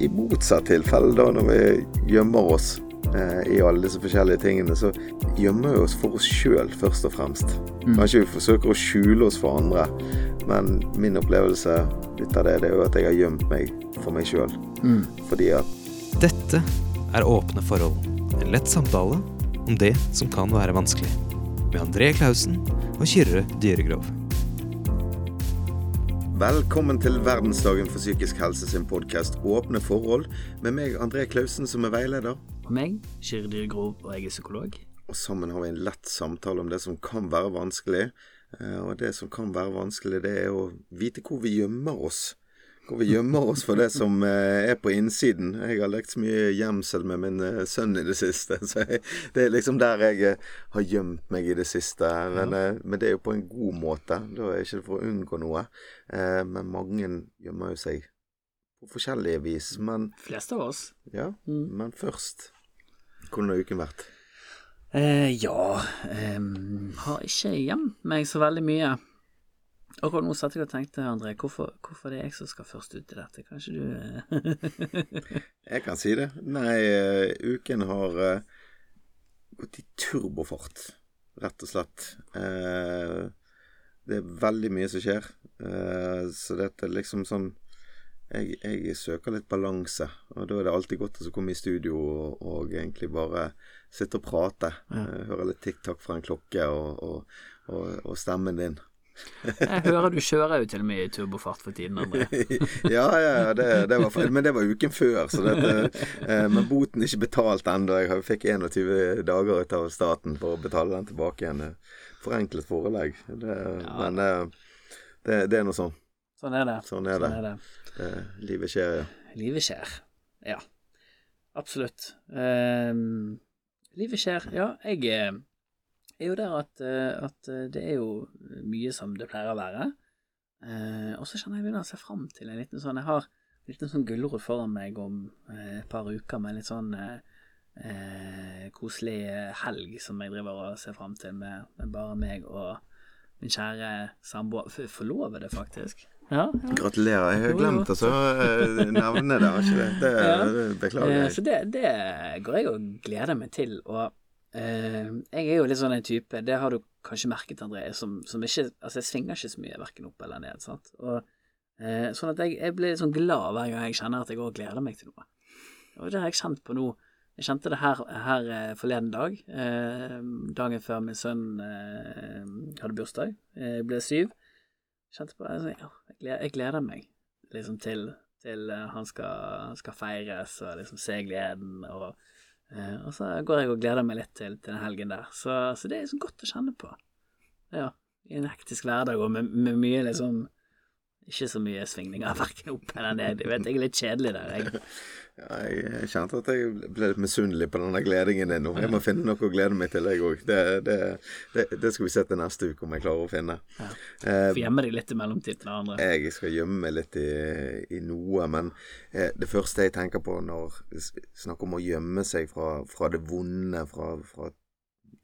i motsatt tilfelle, da når vi gjemmer oss eh, i alle disse forskjellige tingene, så gjemmer vi oss for oss sjøl først og fremst. Mm. Kanskje vi forsøker å skjule oss for andre, men min opplevelse litt av det, det er jo at jeg har gjemt meg for meg sjøl. Mm. Fordi at Dette er Åpne forhold. En lett samtale om det som kan være vanskelig. Med André Klausen og Kyrre Dyregrov. Velkommen til verdensdagen for psykisk helse sin podkast Åpne forhold, med meg André Klausen som er veileder. Og meg, Kyrre Grov, og jeg er psykolog. Og sammen har vi en lett samtale om det som kan være vanskelig. Eh, Og det som kan være vanskelig, det er å vite hvor vi gjemmer oss. Hvor vi gjemmer oss for det som eh, er på innsiden. Jeg har lekt så mye gjemsel med min eh, sønn i det siste, så jeg, det er liksom der jeg eh, har gjemt meg i det siste. Men, ja. men det er jo på en god måte. Da er det ikke for å unngå noe. Eh, Men mange gjemmer jo seg på forskjellige vis. Men Flest av oss. ja, Mm. men først Hvordan har uken vært? Eh, ja eh, Har ikke gjemt meg så veldig mye. Akkurat nå satt jeg og tenkte, André, hvorfor, hvorfor er det jeg som skal først ut i dette? Kanskje du eh, Jeg kan si det. Nei, eh, uken har eh, gått i turbofart, rett og slett. Det er veldig mye som skjer. Så dette er liksom sånn jeg, jeg søker litt balanse, og da er det alltid godt å komme i studio og, og egentlig bare sitte og prate. Ja. Høre litt tiktak fra en klokke og, og, og, og stemmen din. Jeg hører du kjører jo til og med i turbofart for tiden, André. ja, ja, ja, det, det var, men det var uken før. Så dette, eh, men boten er ikke betalt ennå. Jeg fikk 21 dager ut av staten for å betale den tilbake igjen. Forenklet forelegg. Det, Men eh, det, det er nå sånn. Sånn er det. Sånn er det. Sånn er det. Eh, livet skjer, ja. Livet skjer. Ja. Absolutt. Ehm, livet skjer. Ja, jeg eh, er jo der at, eh, at eh, det er jo mye som det pleier å være. Eh, og så kjenner jeg begynner å se fram til en liten sånn Jeg har en liten sånn gulrot foran meg om et par uker med en litt sånn eh, koselig helg som jeg driver og ser fram til med, med bare meg og min kjære samboer. Forlovede, faktisk. Ja, ja. Gratulerer. Jeg har glemt altså, eh, nevne det. Ikke det? Det, Ja. beklager jeg. Så det, det går jeg og gleder meg til. Og jeg er jo litt sånn en type, det har du kanskje merket, André, som, som ikke Altså, jeg svinger ikke så mye verken opp eller ned, sant. Og eh, sånn at jeg, jeg blir sånn glad hver gang jeg kjenner at jeg går og gleder meg til noe. Og det har jeg kjent på nå. Jeg kjente det her, her eh, forleden dag, eh, dagen før min sønn eh, hadde bursdag. Eh, Jeg ble syv. Kjente på altså, ja, jeg, gleder, jeg gleder meg liksom til, til eh, han skal, skal feires og liksom se gleden. Og, eh, og så går jeg og gleder meg litt til, til den helgen der. Så, så det er så godt å kjenne på. Ja, I en hektisk hverdag og med, med mye liksom Ikke så mye svingninger verken opp eller ned. Jeg vet jeg er litt kjedelig der, jeg. Ja, jeg kjente at jeg ble litt misunnelig på denne gledingen din nå. Jeg må finne noe å glede meg til, jeg òg. Det, det, det, det skal vi se til neste uke om jeg klarer å finne. Ja. Eh, Får gjemme deg litt i mellomtiden av andre. jeg skal gjemme meg litt i, i noe, men eh, det første jeg tenker på når snakker om å gjemme seg fra, fra det vonde, fra, fra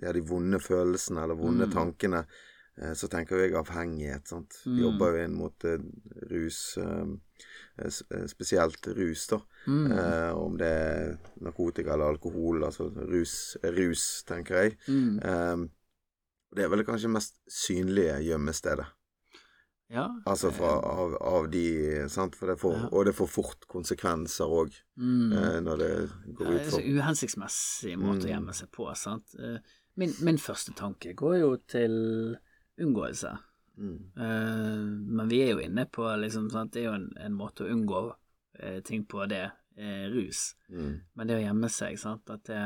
ja, de vonde følelsene eller vonde Mm. tankene, eh, så tenker jeg avhengighet. sant? Mm. Jobber jo inn mot eh, rus, eh, eh, spesielt rus, da. Mm. Eh, om det er narkotika eller alkohol, altså rus, rus tenker jeg. Mm. Eh, det er vel kanskje mest synlige gjemmestedet. Ja. Altså fra, eh, av, av de sant? For det får, Ja. Og det får fort konsekvenser òg, mm. eh, når det går det er så ut for uhensiktsmessig måte å Mm. gjemme seg på. sant? Eh, Min, min første tanke går jo til unngåelse. mm. Uh, men vi er jo inne på liksom, sant? Det er jo en, en måte å unngå uh, ting på det. Eh, rus. Mm. Men det å gjemme seg, sant, at det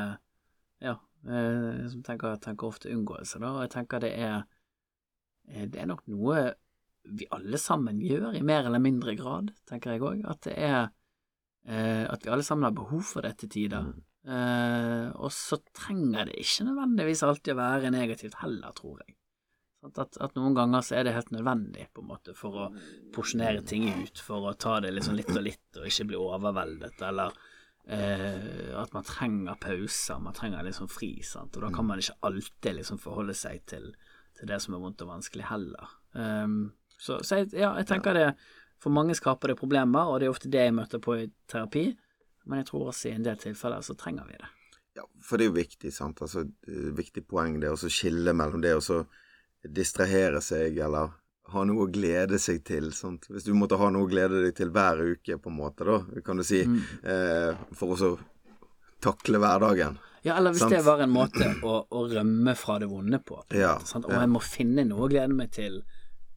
Ja. Eh, som tenker, tenker ofte unngåelse, da. Og jeg tenker det er Det er nok noe vi alle sammen gjør, i mer eller mindre grad, tenker jeg òg. At det er At vi alle sammen har behov for det til tider. Eh, og så trenger det ikke nødvendigvis alltid å være negativt heller, tror jeg. At, at noen ganger så er det helt nødvendig på en måte for å porsjonere ting ut, for å ta det liksom litt og litt og ikke bli overveldet, eller eh, at man trenger pauser, man trenger liksom fri, sant, og da kan man ikke alltid liksom forholde seg til, til det som er vondt og vanskelig heller. Um, så, så jeg, ja, jeg tenker det For mange skaper det problemer, og det er ofte det jeg møter på i terapi. Men jeg tror også i en del tilfeller så trenger vi det. Ja, for det er jo viktig, sant. Altså, viktig poeng det å skille mellom det og så distrahere seg, eller ha noe å glede seg til. Sant? Hvis du måtte ha noe å glede deg til hver uke, på en måte, da, kan du si, eh, for å takle hverdagen. Ja, eller hvis Sant. det var en måte å, å rømme fra det vonde på. på Ja, måte? Og ja. jeg må finne noe å glede meg til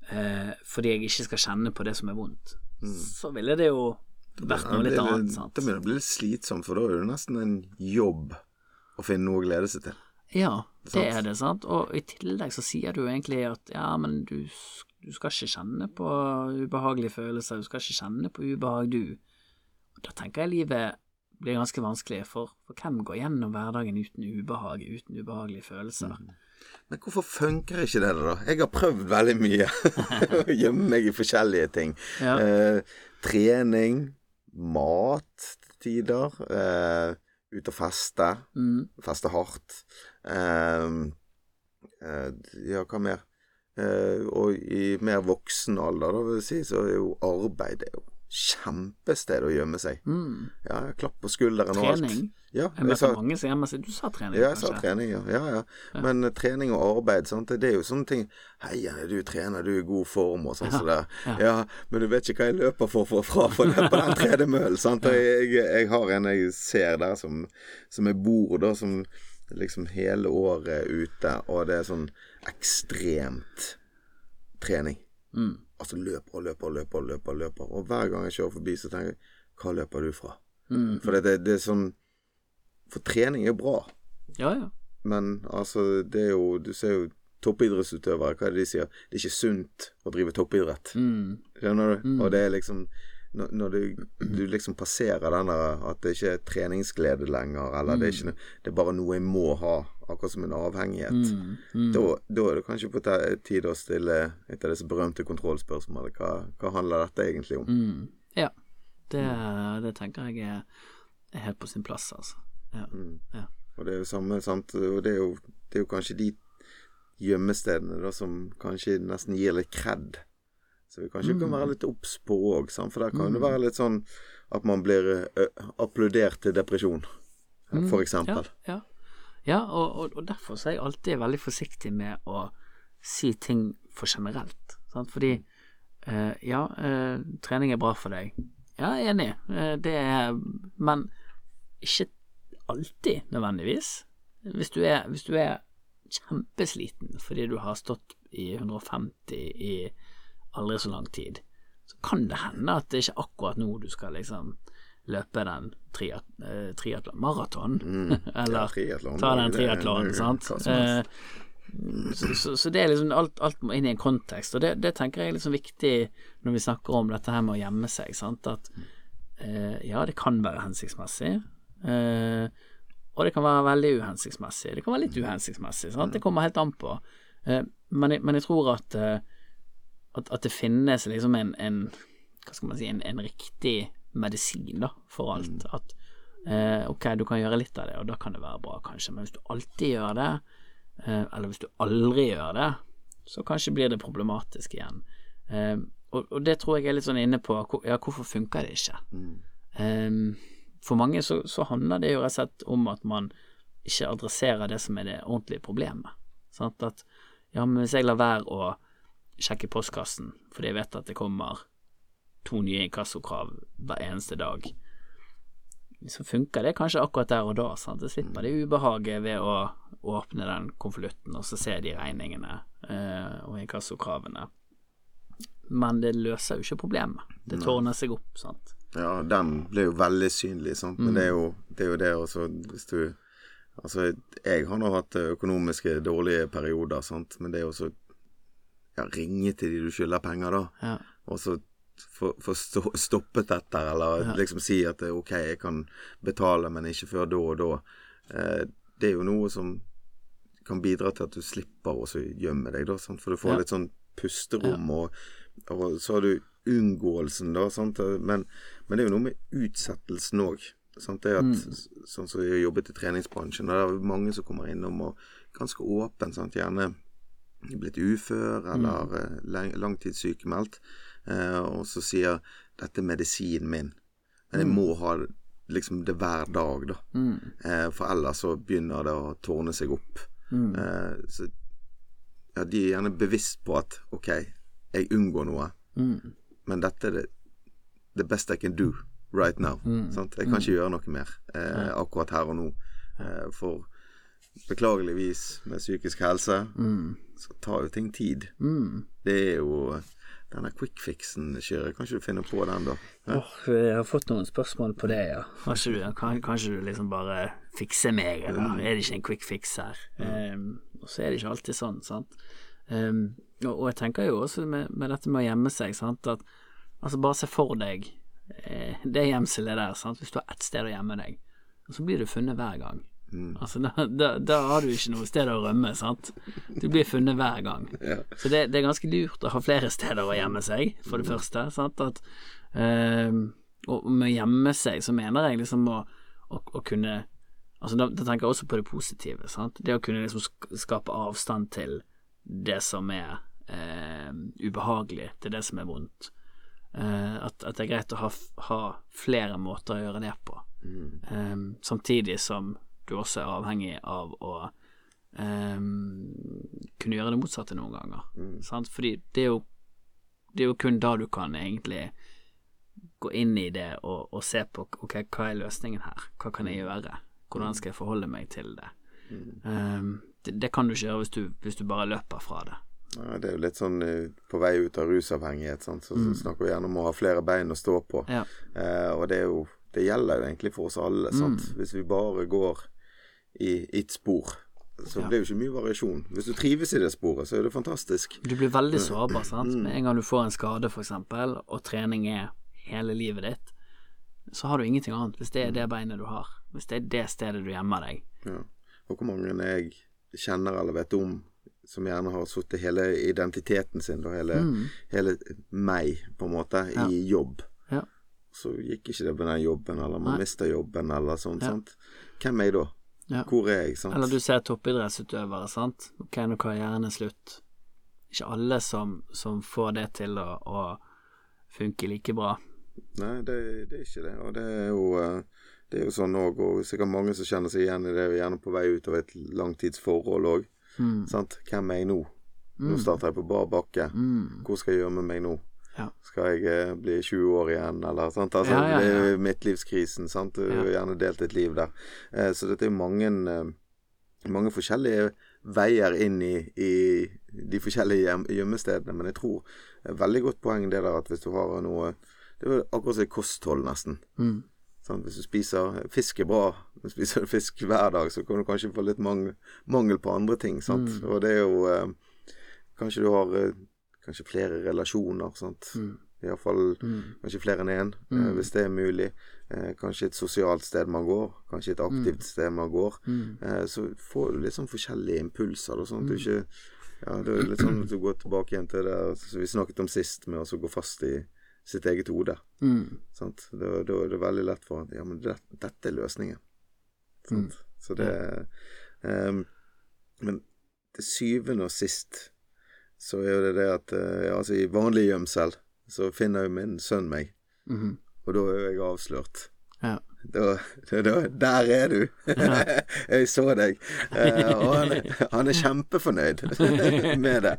eh, fordi jeg ikke skal kjenne på det som er vondt. Så ville det jo vært noe litt Mm. annet, det, sant. det begynner å bli litt slitsomt, for da er det nesten en jobb å finne noe å glede seg til. Ja, det er det, sant. Og i tillegg så sier du egentlig at ja, men du, du skal ikke kjenne på ubehagelige følelser, du skal ikke kjenne på ubehag, du. Og da tenker jeg livet blir ganske vanskelig, for, for hvem går gjennom hverdagen uten ubehag, uten ubehagelige følelser? Men hvorfor funker ikke det, da? Jeg har prøvd veldig mye å gjemme meg i forskjellige ting. Ja. Eh, trening, mat til tider, eh, ut og feste. Mm. Feste hardt. Eh, eh, ja, hva mer? Eh, og i mer voksen alder, da vil jeg si, så er jo arbeid det er jo kjempested å gjemme seg. Mm. Ja, klapp på skulderen og alt. Trening? Ja, Jeg møter mange som gjemmer seg Du sa trening, ja, jeg sa trening, ja. ja, ja. Men eh, trening og arbeid, sant? det er jo sånne ting Hei, du trener, du er i god form og sånn som det. Ja, men du vet ikke hva jeg løper for, for fra for det på den tredemøllen, sant. Jeg, jeg, jeg har en jeg ser der som, som jeg bor da, som liksom hele året ute, og det er sånn ekstremt trening. Mm. Altså løper og løper og løper og og løper. Og hver gang jeg kjører forbi, så tenker jeg Hva løper du fra? Mm. For det, det, det er sånn For trening er bra. Ja, ja. Men altså, det er jo Du ser jo toppidrettsutøvere, hva er det de sier? Det er ikke sunt å drive toppidrett. Mm. Skjønner du? Og det er liksom Når, du, du liksom passerer den der at det ikke er treningsglede lenger, eller det er ikke Det er bare noe jeg må ha, akkurat som en avhengighet. Mm. Mm. Da, da er det kanskje på tide å stille et av disse berømte kontrollspørsmålene. Hva, hva handler dette egentlig om? Mm. Ja. Det, det tenker jeg er, helt på sin plass, altså. Ja. Mm. Ja. Og det er jo samme, sant. Og det er jo, det er jo kanskje de gjemmestedene da som kanskje nesten gir litt kred. Så vi kanskje kan være litt obs på òg, for der kan det være litt sånn at man blir applaudert til depresjon, for eksempel. Ja, ja. ja og, og, derfor så er jeg alltid veldig forsiktig med å si ting for generelt. Sant? Fordi eh, ja, eh, trening er bra for deg. Ja, jeg er enig. Det er Men ikke alltid nødvendigvis. Hvis du er, hvis du er kjempesliten fordi du har stått i 150 i aldri så lang tid, så kan det hende at det ikke er akkurat nå du skal liksom løpe den triat, eh, triatlon Maraton. Eller Ja, ta den triatlonen, sant. Eh, så, så, så det er liksom alt, alt må inn i en kontekst, og det, det tenker jeg er liksom viktig når vi snakker om dette her med å gjemme seg. Sant? At eh, ja, det kan være hensiktsmessig, eh, og det kan være veldig uhensiktsmessig. Det kan være litt uhensiktsmessig, sant? det kommer helt an på. Eh, men, jeg, men jeg tror at, at, at det finnes liksom en, en hva skal man si, en, en riktig medisin da, for alt. At eh, ok, du kan gjøre litt av det, og da kan det være bra, kanskje, men hvis du alltid gjør det, eh, eller hvis du aldri gjør det, så kanskje blir det problematisk igjen. Eh, og, og det tror jeg er litt sånn inne på ja, hvorfor funker det ikke? Eh, for mange så, så handler det jo rett og slett om at man ikke adresserer det som er det ordentlige problemet. Sant? At ja, men hvis jeg lar være å sjekke postkassen fordi jeg vet at det kommer to nye inkassokrav hver eneste dag, så funker det kanskje akkurat der og da. Sant? Jeg slipper det ubehaget ved å åpne den konvolutten og så se de regningene eh, og inkassokravene. Men det løser jo ikke problemet. Det tårner seg opp, sant. Ja, den ble jo veldig synlig, sant. Men det er jo det, er jo det også, hvis du Altså, jeg har nå hatt økonomiske dårlige perioder, sant, men det er jo også Ja, ringe til de du skylder penger, da, Ja. og så få få stoppet dette, eller liksom si at det er ok, jeg kan betale, men ikke før da og da. Eh, det er jo noe som kan bidra til at du slipper å så gjemme deg, da, sant? for du får Ja. litt sånn pusterom, og, og så har du unngåelsen, da, sant? Men, men det er jo noe med utsettelsen òg. Det er at, Sånn som jeg har jobbet i treningsbransjen, og det er mange som kommer innom og ganske åpen, sant? gjerne blitt ufør eller mm. lang- langtidssykemeldt, eh, og så sier 'dette er medisinen min', men jeg må ha liksom det hver dag, da. Eh, for ellers så begynner det å tårne seg opp. Eh, så ja, de er gjerne bevisst på at OK, jeg unngår noe, men dette er det, the best I can do right now. Sant? Jeg kan ikke gjøre noe mer eh, akkurat her og nå. Eh, for beklageligvis med psykisk helse så tar jo ting tid. Det er jo denne quick fixen, Kyrre. Kan ikke du finne på den, da? Hæ? Oh, jeg har fått noen spørsmål på det, ja. Kanskje du, kan, kanskje du liksom bare fikser meg, eller er det ikke en quick fix her? Um, og så er det ikke alltid sånn, sant. Um, og, og jeg tenker jo også med, med dette med å gjemme seg, sant, at altså bare se for deg eh, det gjemselet der, sant, hvis du har ett sted å gjemme deg, og så blir du funnet hver gang. Altså, da, da, da har du ikke noe sted å rømme, sant. Du blir funnet hver gang. Så det, det er ganske lurt å ha flere steder å gjemme seg, for det første. Sant? At, øh, og med å gjemme seg, så mener jeg liksom å, å, å kunne Altså da, da tenker jeg også på det positive. Sant? Det å kunne liksom skape avstand til det som er øh, ubehagelig, til det som er vondt. Uh, at, at det er greit å ha, ha flere måter å gjøre det på. Eh, samtidig som du også er avhengig av å um, kunne gjøre det motsatte noen ganger. Sant? Fordi det er, jo, det er jo kun da du kan egentlig gå inn i det og, og se på ok, hva er løsningen her, hva kan jeg gjøre, hvordan skal jeg forholde meg til det. Eh, det, det kan du ikke gjøre hvis du, hvis du bare løper fra det. Ja, det er jo litt sånn eh, på vei ut av rusavhengighet, sant? Så, så snakker vi gjerne om å ha flere bein å stå på. Ja. Eh, og det er jo Det gjelder jo egentlig for oss alle, sant. Hvis vi bare går i ett spor, så Ja. blir er jo ikke mye variasjon. Hvis du trives i det sporet, så er det fantastisk. Du blir veldig sårbar, sant. Med en gang du får en skade, eksempel, og trening er hele livet ditt, så har du ingenting annet. Hvis det er det beinet du har, hvis det er det stedet du gjemmer deg. Ja. Og hvor mange jeg kjenner eller vet om som gjerne har sittet hele identiteten sin og hele, hele meg, på en måte, Ja. i jobb. Ja. Så gikk ikke det med den jobben, eller man Nei. mista jobben, eller sånn. Hvem er jeg da? Ja. Hvor er jeg? sant? Eller du ser toppidrettsutøvere, sant. Ok, nå karrieren er slutt. Ikke alle som, som får det til å, å funke like bra. Nei, det, det er ikke det. Og det er jo, eh, det er jo sånn òg, og sikkert mange som kjenner seg igjen i det, gjerne på vei ut av et langtidsforhold òg. Mm. Sant? Hvem er jeg nå? Nå starter jeg på bar bakke. Mm. Hvor skal jeg gjøre med meg nå? Ja. Skal jeg eh, bli 20 år igjen, eller sant? Altså, Ja, ja, Det er jo midtlivskrisen, sant. Du har gjerne delt et liv der. Eh, så dette er mange, eh, mange forskjellige veier inn i, i de forskjellige gjemmestedene. Men jeg tror veldig godt poeng det der at hvis du har noe Det er akkurat som kosthold, nesten. Mm. Sånn, Hvis du spiser fisk er bra, spiser du fisk hver dag, så kan du kanskje få litt mangel, mangel på andre ting. Sant? Mm. Og det er jo eh, Kanskje du har kanskje flere relasjoner. Sant? Mm. Iallfall Mm. kanskje flere enn én, eh, hvis det er mulig. Eh, kanskje et sosialt sted man går, kanskje et aktivt sted man går. Mm. Eh, så får du litt sånn forskjellige impulser. Da, sånn at du ikke ja, Det er litt sånn at du går tilbake igjen til det vi snakket om sist, med å gå fast i sitt eget hode. Mm. Da, da er det veldig lett for at Ja, men det, dette er løsningen. Sant? Så det um, Men til syvende og sist så er det det at eh, ja, altså I vanlig gjemsel så finner jo min sønn meg, Mhm. og da er jeg avslørt. Ja. Da, da, der er du! jeg så deg. Eh, og han, han er kjempefornøyd med det.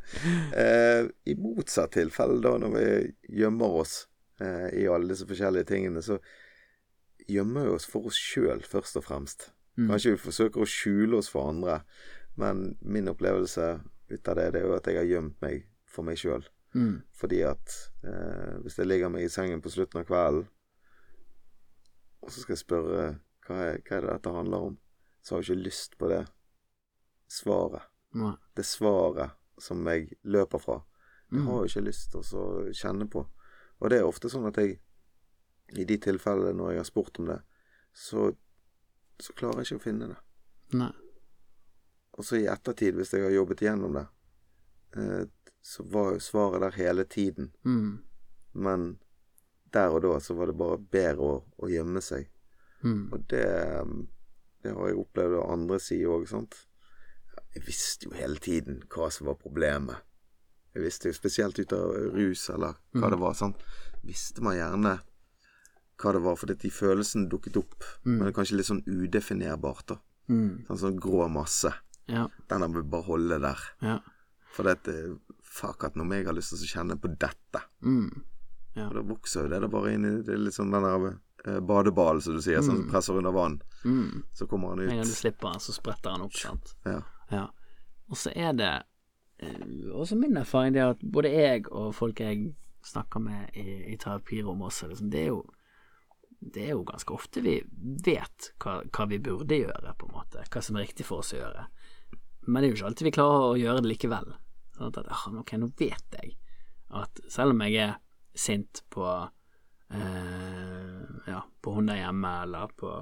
Eh, I motsatt tilfelle, da, når vi gjemmer oss eh, i alle disse forskjellige tingene, så gjemmer vi oss for oss sjøl, først og fremst. Kanskje vi forsøker å skjule oss for andre, men min opplevelse ut av det, det er jo at jeg har gjemt meg for meg sjøl. Mm. Fordi at eh, hvis jeg ligger meg i sengen på slutten av kvelden, og så skal jeg spørre hva er, hva er det dette handler om, så har jeg ikke lyst på det svaret. Nei. Det svaret som jeg løper fra. Det Mm. har jeg ikke lyst til å kjenne på. Og det er ofte sånn at jeg, i de tilfellene når jeg har spurt om det, så, så klarer jeg ikke å finne det. Nei. Og så i ettertid, hvis jeg har jobbet igjennom det, eh, så var jo svaret der hele tiden. Mm. Men der og da så var det bare bedre å, å gjemme seg. Mm. Og det, um, det har jeg opplevd av andre sider òg, sant. Jeg visste jo hele tiden hva som var problemet. Jeg visste jo spesielt ut av rus, eller hva det var. sant? Visste man gjerne hva det var, fordi de følelsene dukket opp. Men det er kanskje litt sånn udefinerbart, da. Mm. Sånn, sånn grå masse. Ja. Den har vi bare holde der. Ja. For det er Fuck at når jeg har lyst til å kjenne på dette Mm. Ja. Og da vokser jo det da bare inn i Det er litt sånn den der eh, badeballen, som du sier, mm. som presser under vann. Mm. Så kommer han En gang du slipper den, så spretter han opp, sant. Ja. Ja. Og så er det Og også min erfaring det er at både jeg og folk jeg snakker med i, i terapirom også, liksom, det er jo det er jo ganske ofte vi vet hva, hva vi burde gjøre, på en måte. Hva som er riktig for oss å gjøre. Men det er jo ikke alltid vi klarer å gjøre det likevel. Sånn at, ah, ok, nå vet jeg at selv om jeg er sint på eh, ja, på hun der hjemme, eller på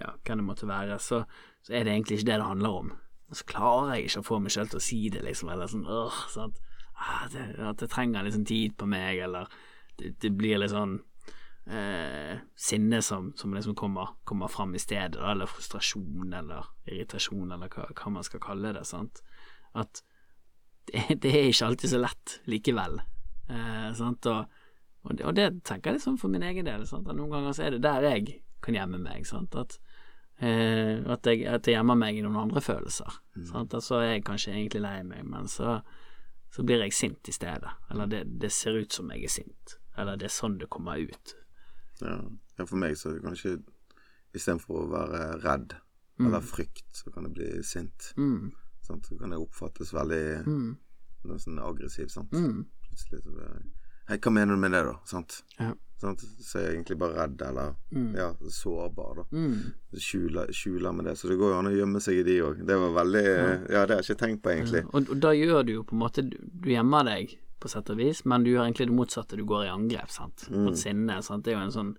ja, hva det måtte være, så, så er det egentlig ikke det det handler om. Og så klarer jeg ikke å få meg selv til å si det, liksom, eller sånn åh, at, Ah, det, at det trenger liksom tid på meg, eller det, det blir litt sånn eh, sinne som, som liksom kommer, kommer fram i stedet, eller frustrasjon, eller irritasjon, eller hva, hva man skal kalle det, sant. At det, det er ikke alltid så lett likevel, eh, sant, og, og, det, og det tenker jeg liksom for min egen del, sant, at noen ganger så er det der jeg kan gjemme meg, sant, at Eh, at, jeg, at jeg gjemmer meg i noen andre følelser. Sant? At så er jeg kanskje egentlig lei meg, men så, så blir jeg sint i stedet. Eller det, det ser ut som jeg er sint. Eller det er sånn det kommer ut. Ja. ja, for meg så er det kanskje Istedenfor å være redd eller frykt, så kan det bli sint. Mm. Sant? Så kan det oppfattes veldig Mm. sånn aggressivt. Sant? Mm. Plutselig så blir jeg Hei, hva mener du med det, da? Sant? Ja. Sant? Så er jeg egentlig bare redd, eller Mm. ja, sårbar, da. Mm. Skjuler, skjuler med det. Så det går jo an å gjemme seg i de òg. Det var veldig Ja, det har jeg ikke tenkt på, egentlig. Og, og da gjør du jo på en måte Du, du gjemmer deg på sett og vis, men du gjør egentlig det motsatte. Du går i angrep sant? mot sinne. Sant? Det er jo en sånn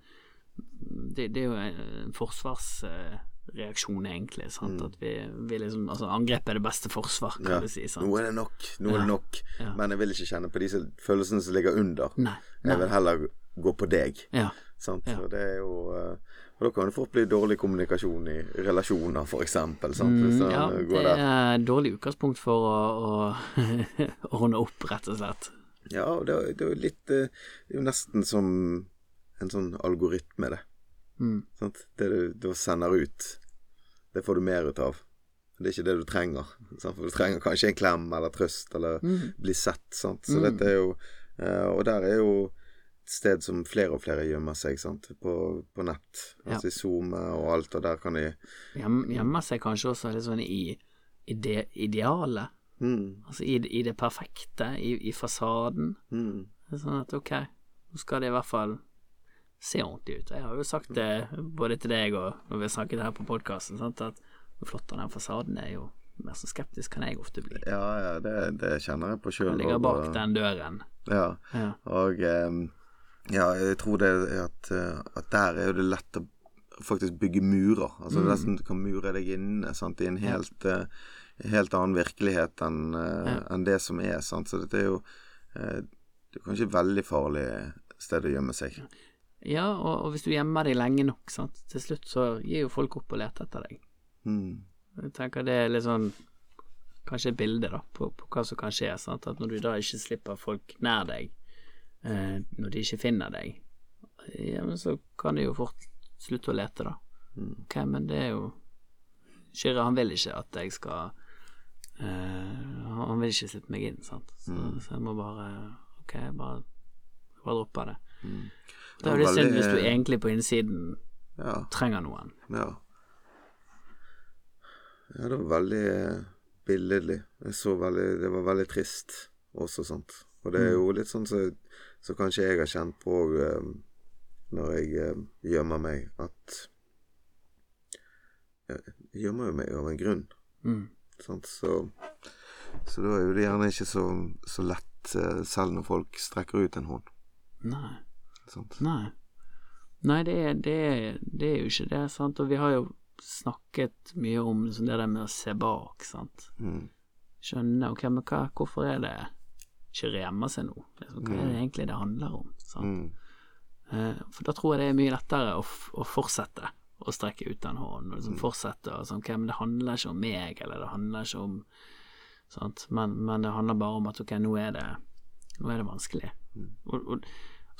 Det, det er jo en forsvarsreaksjon, egentlig. Sant? At vi, vi liksom Altså, angrep er det beste forsvar, kan Ja. du si. Sant? Nå er det nok. Nå er det nok. Ja. Men jeg vil ikke kjenne på disse følelsene som ligger under. Nei. Jeg vil heller gå på deg. Ja. Sant? Og det er jo eh, Og da kan det fort bli dårlig kommunikasjon i relasjoner, eksempel. Mm, ja, går det er der. dårlig utgangspunkt for å, å ordne opp, rett og slett. Ja, det, er- det er jo litt eh, Det er jo nesten som en sånn algoritme, det. Mm. Det du du, sender ut, det får du mer ut av. Det er ikke det du trenger. Sant? For du trenger kanskje en klem eller trøst eller Mm. bli sett. Sant? Så dette er jo eh, Og der er jo sted som flere og flere gjemmer seg, sant? På, på nett. Ja. Altså i SoMe og alt, og der kan de gjemmer seg kanskje også litt sånn i, i det ideale. mm, Altså i, i det perfekte, i, i fasaden. mm, Sånn at ok, nå skal det i hvert fall se ordentlig ut. Jeg har jo sagt det både til deg og når vi har snakket her på podkasten, at hvor flott den fasaden er jo mer så skeptisk kan jeg ofte bli. Ja, ja, det, det kjenner jeg på sjøl. Ligger bak den døren. Ja. Ja. Og eh, ja, jeg tror det er at, eh, at der er det lett å faktisk bygge murer. Altså Mm. nesten du kan mure deg inne sant, i en helt, eh, helt annen virkelighet enn uh, ja. en det som er. Sant? Så dette er jo uh, Det er kanskje et veldig farlig sted å gjemme seg. Ja, og, og hvis du gjemmer deg lenge nok, sant, til slutt så gir jo folk opp og leter etter deg. Mm. Jeg tenker det er litt sånn Kanskje et bilde da på, på hva som kan skje. Sant? At når du da ikke slipper folk nær deg, eh, når de ikke finner deg, ja, men så kan de jo fort slutte å lete, da. Ok, men det er jo Kyrre, han vil ikke at jeg skal eh, Han vil ikke slippe meg inn, sant. Så, så jeg må bare Ok, bare, bare droppe det. Det er jo litt synd hvis du egentlig på innsiden Ja. trenger noen. Ja. Ja, det var veldig eh, billedlig. Jeg så veldig Det var veldig trist også, sant. Og det er jo litt sånn som så, så kanskje jeg har kjent på um, når jeg um, gjemmer meg, at Jeg gjemmer jo meg av en grunn, Mm. Sånn, Så, så da er jo det gjerne ikke så, så lett, uh, selv når folk strekker ut en hånd. Nei. Sånn. Nei. Nei, det er, det, er, det er jo ikke det, sant. Og vi har jo snakket mye om liksom, det der med å se bak, sant. Mm. Skjønne, ok, men hva, hvorfor er det ikke rema seg nå? Liksom, hva er det egentlig det handler om? Mm. Eh, for da tror jeg det er mye lettere å, å fortsette å strekke ut den hånden og liksom fortsette og sånn, okay, men det handler ikke om meg, eller det handler ikke om men, men det handler bare om at ok, nå er det, nå er det vanskelig. Og, og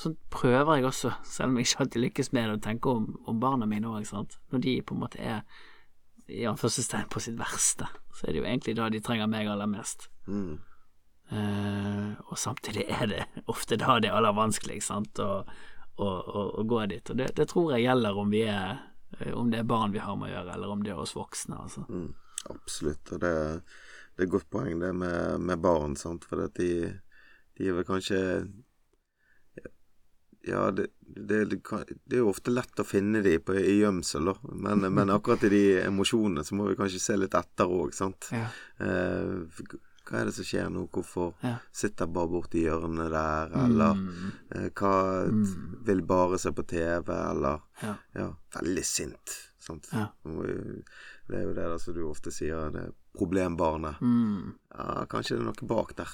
sånn prøver jeg også, selv om jeg ikke alltid lykkes med det, å tenke om, om barna mine òg, når de på en måte er i anførselstegn på sitt verste, så er det jo egentlig da de trenger meg aller mest. Mm. Eh, og samtidig er det ofte da det er aller vanskelig sant, å, å, å, å gå dit. Og det, det tror jeg gjelder om vi er eh, om det er barn vi har med å gjøre, eller om det er oss voksne. Altså. Mm, absolutt. Og det, det er et godt poeng, det med, med barn, sant. For at de, de er vel kanskje Ja, det, det, det, det er jo ofte lett å finne de på, i gjemsel, da. Men, men akkurat i de emosjonene så må vi kanskje se litt etter òg, sant. Ja. Eh, hva er det som skjer nå? Hvorfor Ja. sitter bare borti hjørnet der? Eller Mm, hva hva vil bare se på TV? Eller ja. ja, veldig sint. Sant? Ja. Det er jo det som du ofte sier, det problembarnet. Mm, Ja, kanskje det er noe bak der.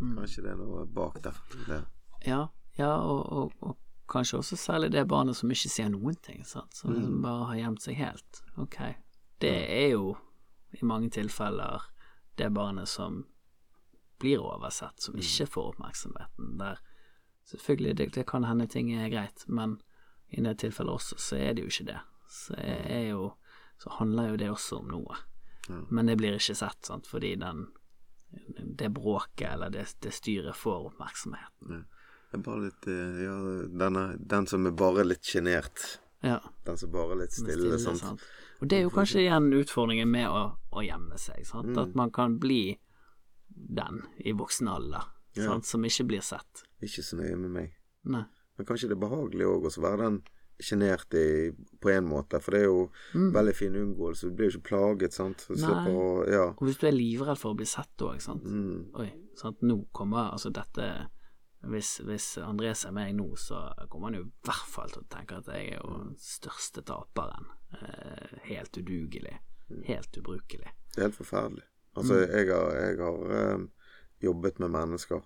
mm. Kanskje det er noe bak der. Det. Ja, ja og, og, og kanskje også særlig det barnet som ikke sier noen ting, sant? som Mm. liksom bare har gjemt seg helt. Ok, det er jo i mange tilfeller det barnet som blir oversett, som ikke får oppmerksomheten. Der selvfølgelig, det, det kan hende ting er greit, men i det tilfellet også, så er det jo ikke det. Så er jo Så handler jo det også om noe. Men det blir ikke sett, sant, fordi den det bråket eller det, det styret får oppmerksomheten. Det er bare litt eh, Ja, denne, den som er bare litt sjenert. Ja, Den som bare er litt stille. stille, sant. Og det er jo kanskje igjen utfordringen med å, å gjemme seg, sant? Mm. at man kan bli den i voksen alder, Ja. sant? som ikke blir sett. Ikke så nøye med meg. Nei. Men kanskje det er behagelig òg å være den sjenerte på en måte, for det er jo Mm. veldig fin unngåelse. Du blir jo ikke plaget, sant. Å Ja. Og hvis du er livredd for å bli sett òg, sant. Mm. Oi, sant. Nå kommer altså dette hvis, hvis André ser meg nå, så kommer han jo i hvert fall til å tenke at jeg er jo den største taperen. Eh, helt udugelig. Helt ubrukelig. Det er helt forferdelig. Altså, Mm. jeg har, jeg har uh, jobbet med mennesker,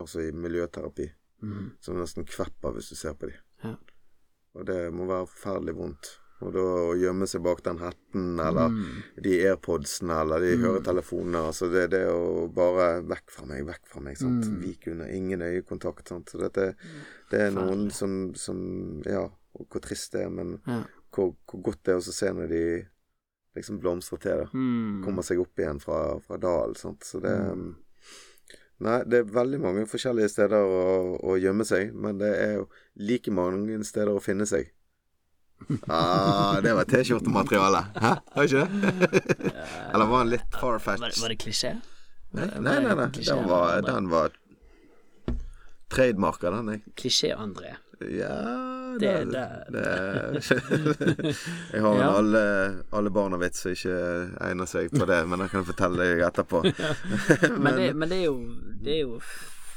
altså i miljøterapi, mm. som nesten kvepper hvis du ser på dem. Ja. Og det må være forferdelig vondt. Og da å gjemme seg bak den hetten, eller Mm. de airpodsene, eller de høretelefonene Altså, det, det å bare Vekk fra meg, vekk fra meg, sant. Mm. Vik under. Ingen øyekontakt, sant. Så dette Det er noen som, som Ja, og hvor trist det er, men Ja. hvor, hvor godt det er å se når de liksom blomstre til det Mm. kommer seg opp igjen fra, fra dalen. Sant? Så det Mm. Nei, det er veldig mange forskjellige steder å, å gjemme seg, men det er jo like mange steder å finne seg. Ah, det var T-skjortemateriale. Hæ? Var ikke det? Eller var den litt Var, far-fetched? var det klisjé? Nei, nei, nei. nei. Den var, den var trademarka, den, jeg. Klisjé, André. Ja Det- det, det- Jeg har en Ja. alle, alle barna-vits som ikke egner seg på det, men det kan jeg fortelle deg etterpå. Men, det, men det, er jo, det er jo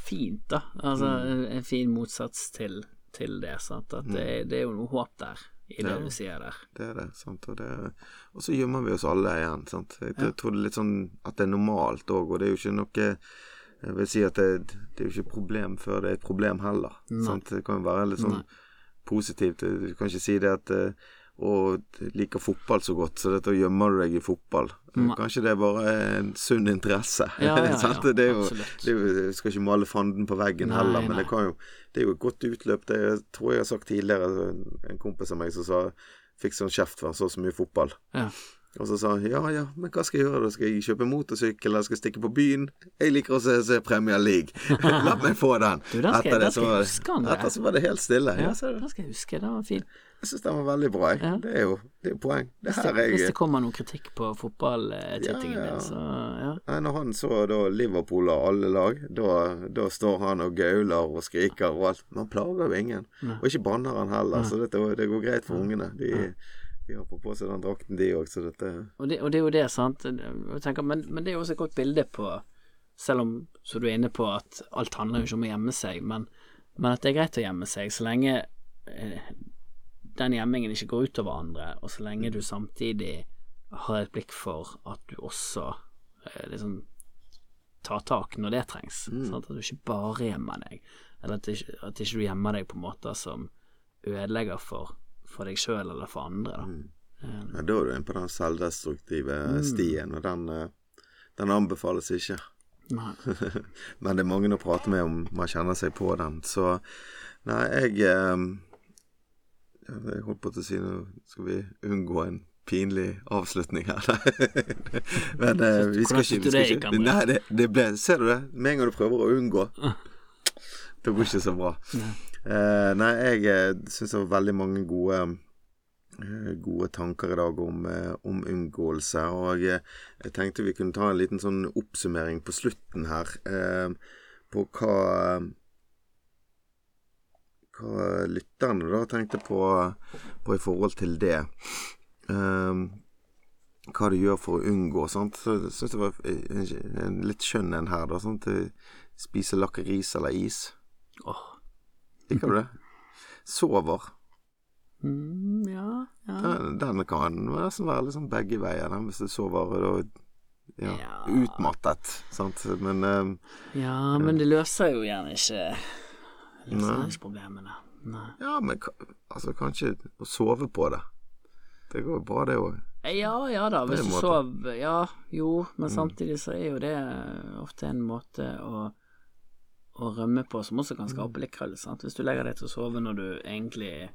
fint, da. Altså Mm. en, fin motsats til, til det. Sant? At det, er- det er jo noe håp der, i det Ja. du sier der. Det er det, sant. Og, det, og så gjemmer vi oss alle igjen, sant. Jeg tror det er litt sånn at det er normalt òg, og det er jo ikke noe Jeg vil si at det, det er jo ikke et problem før det er et problem heller. Sant? Det kan jo være litt sånn positivt. Du kan ikke si det at eh, å, liker fotball så godt, så dette gjemmer du deg i fotball. Nei. Kanskje det er bare en sunn interesse. Ja, ja, ja? Det er jo, absolutt. det er jo, jeg skal ikke male fanden på veggen Nei, heller, men det kan jo Det er jo et godt utløp. Det jeg tror jeg jeg har sagt tidligere, en, en kompis av meg som sa fikk sånn kjeft for han så så mye fotball. Ja. Og så sa han ja ja, men hva skal jeg gjøre da? Skal jeg kjøpe motorsykkel, eller skal jeg stikke på byen? Jeg liker å se, se Premier League. La meg få den. Du, den skal- Etter det skal så jeg huske, han, Etter så var det helt stille. Ja, Ja, ser skal jeg huske. Den var fin. Jeg syns den var veldig bra, jeg. Ja. Det er jo det er poeng. Det Hvis det, det, hvis det kommer noe kritikk på fotballtittingen Ja, ja. din, så ja. Nei, når han så da Liverpool og alle lag, da, da står han og gauler og skriker og alt. Men han plager jo ingen. Og ikke banner han heller, så dette, det går greit for ungene. De, de har på på seg den drakten, de òg, så dette Og det, og det er jo det, sant. Tenker, men, men det er jo også et godt bilde på Selv om, så du er inne på, at alt handler jo ikke om å gjemme seg, men, men at det er greit å gjemme seg så lenge eh, den gjemmingen ikke går utover andre, og så lenge du samtidig har et blikk for at du også eh, liksom tar tak når det trengs. Sant? At du ikke bare gjemmer deg, eller at, ikke, at ikke du gjemmer deg på måter som ødelegger for, for deg sjøl eller for andre, da. Mm. Eh, Ja, da er du inne på den selvdestruktive Mm. stien, og den, eh, den anbefales ikke. Men det er mange å prate med om man kjenner seg på den. Så nei, jeg eh, Jeg holdt på til å si nå skal vi unngå en pinlig avslutning her. Men eh, vi skal ikke, vi skal ikke Nei, det, det ble Ser du det? Med en gang du prøver å unngå, det går ikke så bra. Eh, nei, jeg eh, syns det var veldig mange gode eh, Gode tanker i dag om, eh, om unngåelse. Og jeg tenkte vi kunne ta en liten sånn oppsummering på slutten her. Eh, på hva Hva lytterne da tenkte på, på i forhold til det. Eh, hva du gjør for å unngå. Sant? Så syns det var en, litt skjønn en her. da til Spise lakris eller is. Åh. Liker du det? Sover. Mm, ja, ja. Den, den kan nesten være liksom begge veier, den, hvis du sover og ja, Ja. utmattet. Sant? Men um, Ja, men det løser jo gjerne ikke løsningsproblemene. Ja, men altså kanskje å sove på det. Det går jo bra, det òg. Ja, ja da, hvis du sover Ja, jo, men Mm. samtidig så er jo det ofte en måte å å rømme på som også kan Mm. skape litt krøll. Sant? Hvis du legger deg til å sove når du egentlig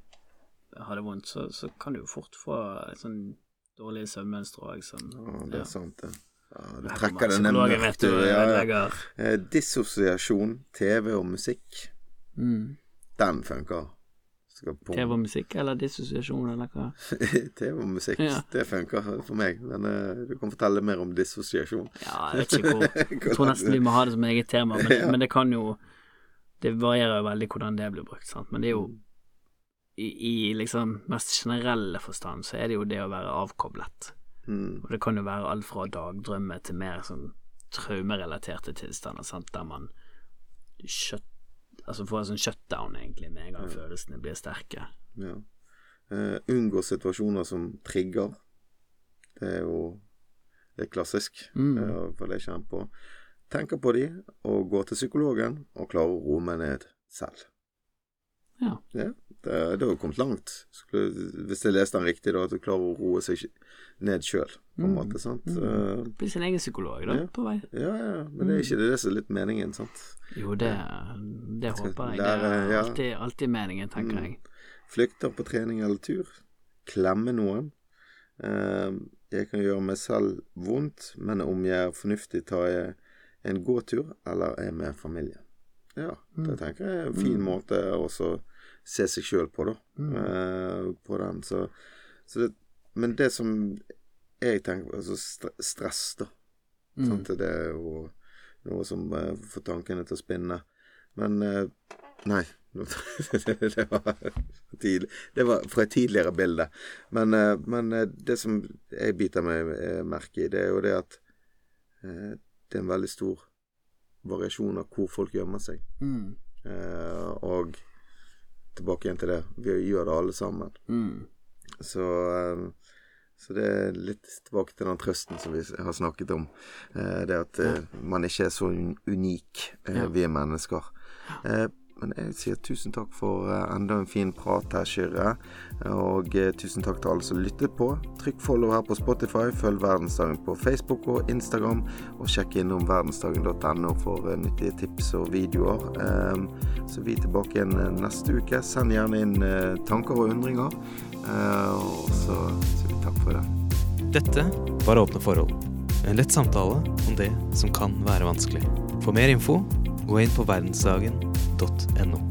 har det vondt, så, så kan du jo fort få et sånn dårlige søvnmønstre òg, Sånn, Ja, det Ja. er sant, det. Ja, du det trekker du, og Ja, ja. Eh, Dissosiasjon, TV og musikk, Mm. den funker. TV og musikk, eller dissosiasjon, eller hva? TV og musikk, Ja. det funker for meg. Men uh, du kan fortelle mer om dissosiasjon. Ja, jeg vet ikke hvor Jeg tror nesten vi må ha det som eget tema, men, Ja. men det kan jo Det varierer jo veldig hvordan det blir brukt, sant. Men det er jo i, i liksom mest generelle forstand så er det jo det å være avkoblet. Mm. Og det kan jo være alt fra dagdrømme til mer sånn traumerelaterte tilstander, sant, der man shut, altså får en sånn shutdown, egentlig, med en gang følelsene blir sterke. Ja. Uh, unngå situasjoner som trigger. Det er jo det er klassisk. Mm. Uh, for det kjenner på. Tenker på de, og går til psykologen, og klarer å roe meg ned selv. Ja. det, det har kommet langt. Skulle, hvis jeg leste den riktig, da, at du klarer å roe seg ned sjøl, på en Mm. måte. sant? Mm. Eh, Bli sin egen psykolog, da, Ja. på vei. ja, ja, men det er ikke det som er litt meningen, sant? Jo, det, det håper jeg. Det er ja. alltid, alltid meningen, tenker Mm. jeg. Flykter på trening eller tur. Klemme noen. Eh, jeg kan gjøre meg selv vondt, men om jeg er fornuftig, tar jeg en gåtur eller er med familien. Ja, det tenker jeg er en fin måte å også se seg sjøl på, da. Eh, på den. Så, så det, men det som jeg tenker på, altså stress, da. Mm. Sant? Det er jo noe som uh, får tankene til å spinne. Men uh, Nei. det, var tidlig. det var fra et tidligere bilde. Men, men det som jeg biter meg merke i, det er jo det at det er en veldig stor variasjon av hvor folk gjemmer seg. Mm. Og tilbake igjen til det. Vi gjør det alle sammen. Mm. Så, eh, så det er litt tilbake til den trøsten som vi har snakket om. Eh, det at eh, man ikke er så unik, eh, Ja. vi er mennesker. Men jeg sier tusen takk for eh, enda en fin prat her, Kyrre. Og eh, tusen takk til alle som lyttet på. Trykk follow her på Spotify, følg Verdensdagen på Facebook og Instagram, og sjekk innom verdensdagen.no for eh, nyttige tips og videoer. Eh, så vi er tilbake igjen neste uke. Send gjerne inn tanker og undringer. Og så sier vi takk for det. Dette var Åpne forhold. En lett samtale om det som kan være vanskelig. For mer info, gå inn på verdensdagen.no.